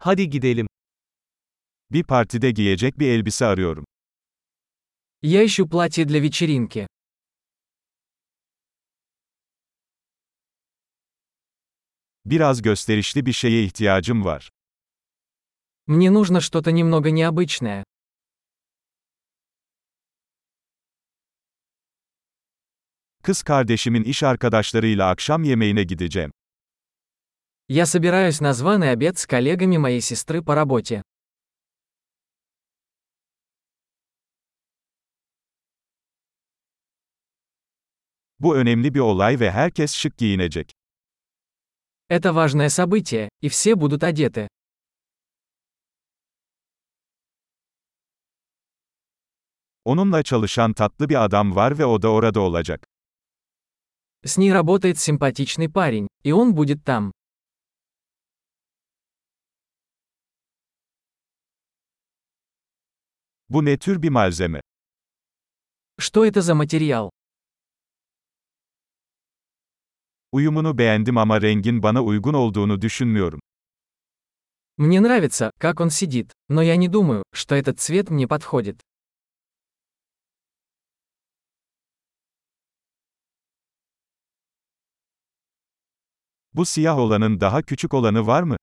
Hadi gidelim. Bir partide giyecek bir elbise arıyorum. Я ищу платье для вечеринки. Biraz gösterişli bir şeye ihtiyacım var. Мне нужно что-то немного необычное. Kız kardeşimin iş arkadaşlarıyla akşam yemeğine gideceğim. Я собираюсь на званый обед с коллегами моей сестры по работе. Bu önemli bir olay ve herkes şık giyinecek. Это важное событие, и все будут одеты. Onunla çalışan tatlı bir adam var ve o da orada olacak. С ней работает симпатичный парень, и он будет там. Bu ne tür bir malzeme? Что это за материал? Uyumunu beğendim ama rengin bana uygun olduğunu düşünmüyorum. Мне нравится, как он сидит, но я не думаю, что этот цвет мне подходит. Bu siyah olanın daha küçük olanı var mı?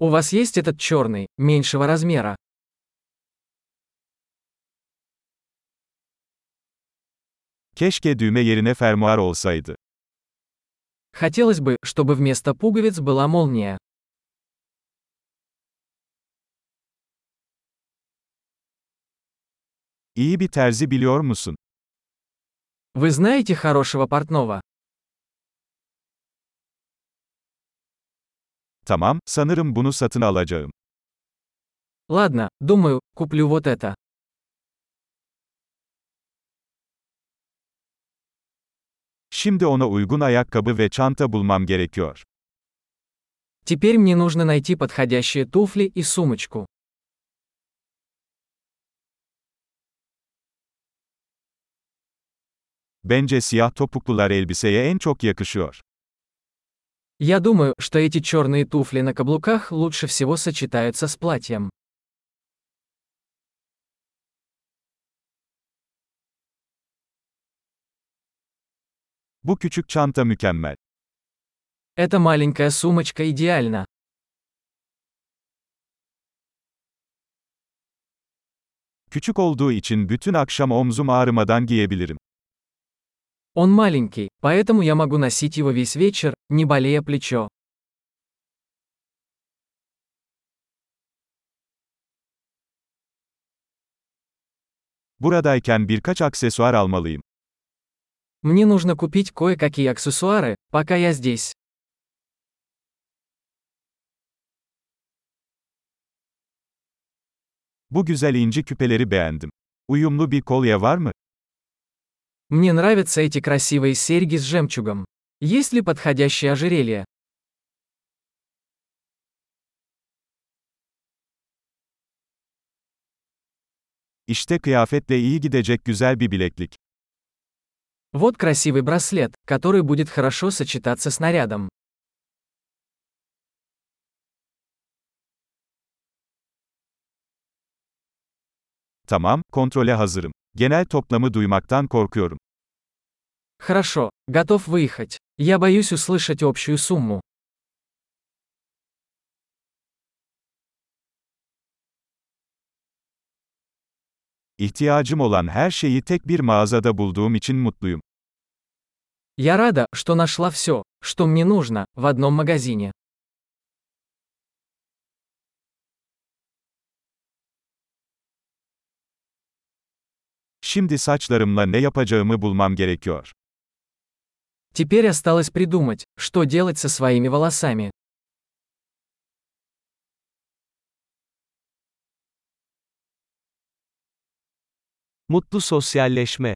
У вас есть этот черный, меньшего размера? Keşke düğme yerine fermuar olsaydı. Хотелось бы, чтобы вместо пуговиц была молния. İyi bir terzi biliyor musun? Вы знаете хорошего портного? Tamam, sanırım bunu satın alacağım. Ладно, думаю, куплю вот это. Şimdi ona uygun ayakkabı ve çanta bulmam gerekiyor. Теперь мне нужно найти подходящие туфли и сумочку. Bence siyah topuklular elbiseye en çok yakışıyor. Я думаю, что эти черные туфли на каблуках лучше всего сочетаются с платьем. Bu küçük çanta mükemmel. Эта маленькая сумочка идеальна. Küçük olduğu için bütün akşam omzum ağrımadan giyebilirim. Он маленький, поэтому я могу носить его весь вечер, не болея плечо. Buradayken birkaç aksesuar almalıyım. Мне нужно купить кое-какие аксессуары, пока я здесь. Bu güzel inci küpeleri beğendim. Uyumlu bir kolye var mı? Мне нравятся эти красивые серьги с жемчугом. Есть ли подходящее ожерелье? İşte kıyafetle iyi gidecek güzel bir bileklik. Вот красивый браслет, который будет хорошо сочетаться с нарядом. Tamam, kontrole hazırım. Genel toplamı duymaktan korkuyorum. Хорошо, готов выехать. Я боюсь услышать общую сумму. İhtiyacım olan her şeyi tek bir mağazada bulduğum için mutluyum. Я рада, что нашла все, что мне нужно, в одном магазине. Şimdi saçlarımla ne yapacağımı bulmam gerekiyor. Теперь осталось придумать, что делать со своими волосами. Mutlu sosyalleşme.